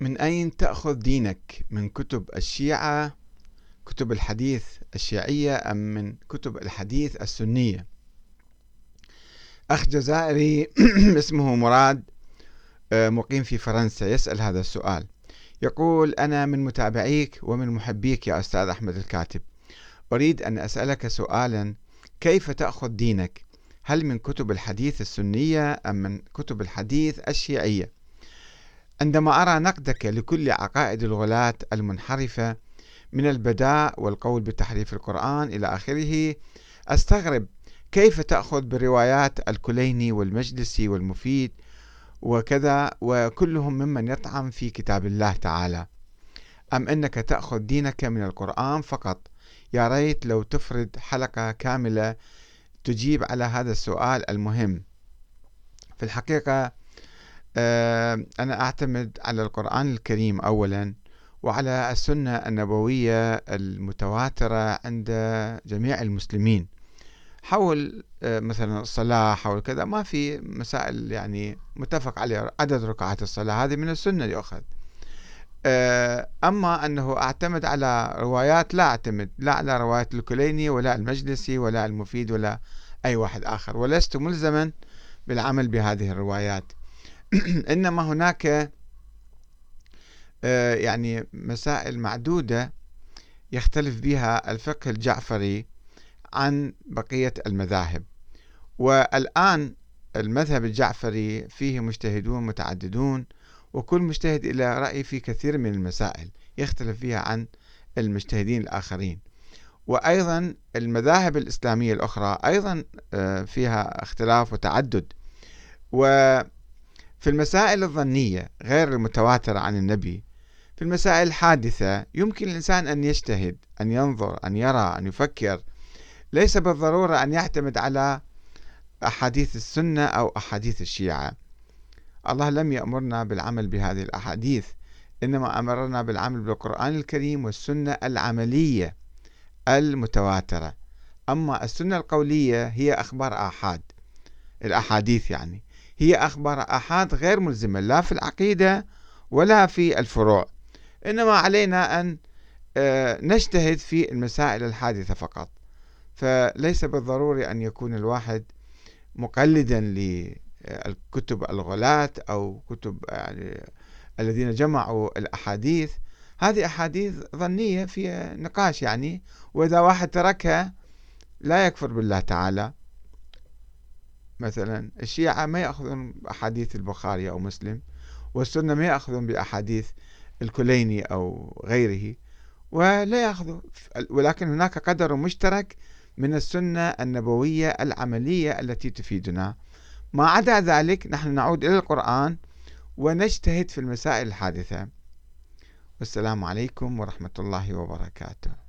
من أين تأخذ دينك؟ من كتب الشيعة كتب الحديث الشيعية أم من كتب الحديث السنية؟ أخ جزائري اسمه مراد آه، مقيم في فرنسا يسأل هذا السؤال يقول أنا من متابعيك ومن محبيك يا أستاذ أحمد الكاتب أريد أن أسألك سؤالا كيف تأخذ دينك؟ هل من كتب الحديث السنية أم من كتب الحديث الشيعية؟ عندما أرى نقدك لكل عقائد الغلاة المنحرفة من البداء والقول بتحريف القرآن إلى آخره أستغرب كيف تأخذ بروايات الكليني والمجلسي والمفيد وكذا وكلهم ممن يطعن في كتاب الله تعالى. أم أنك تأخذ دينك من القرآن فقط؟ يا ريت لو تفرد حلقة كاملة تجيب على هذا السؤال المهم. في الحقيقة أنا أعتمد على القرآن الكريم أولا وعلى السنة النبوية المتواترة عند جميع المسلمين. حول آه، مثلا الصلاة حول كذا ما في مسائل يعني متفق عليها عدد ركعات الصلاة هذه من السنة يؤخذ. آه، أما أنه أعتمد على روايات لا أعتمد لا على روايات الكليني ولا المجلسي ولا المفيد ولا أي واحد آخر. ولست ملزما بالعمل بهذه الروايات. إنما هناك آه، يعني مسائل معدودة يختلف بها الفقه الجعفري عن بقية المذاهب. والآن المذهب الجعفري فيه مجتهدون متعددون وكل مجتهد إلى رأي في كثير من المسائل يختلف فيها عن المجتهدين الآخرين. وأيضا المذاهب الإسلامية الأخرى أيضا آه، فيها اختلاف وتعدد. وفي المسائل الظنية غير المتواترة عن النبي في المسائل الحادثة يمكن الإنسان أن يجتهد أن ينظر أن يرى أن يفكر. ليس بالضرورة أن يعتمد على أحاديث السنة أو أحاديث الشيعة. الله لم يأمرنا بالعمل بهذه الأحاديث إنما أمرنا بالعمل بالقرآن الكريم والسنة العملية المتواترة. أما السنة القولية هي أخبار آحاد الأحاديث يعني. هي أخبار آحاد غير ملزمة لا في العقيدة ولا في الفروع. إنما علينا أن آه، نجتهد في المسائل الحادثة فقط. فليس بالضروري أن يكون الواحد مقلدا للكتب الغلاة أو كتب يعني الذين جمعوا الأحاديث. هذه أحاديث ظنية فيها نقاش يعني وإذا واحد تركها لا يكفر بالله تعالى. مثلا. الشيعة ما يأخذون بأحاديث البخاري أو مسلم والسنة ما يأخذون بأحاديث الكليني أو غيره ولا يأخذوا. ولكن هناك قدر مشترك من السنة النبوية العملية التي تفيدنا. ما عدا ذلك نحن نعود إلى القرآن ونجتهد في المسائل الحادثة. والسلام عليكم ورحمة الله وبركاته.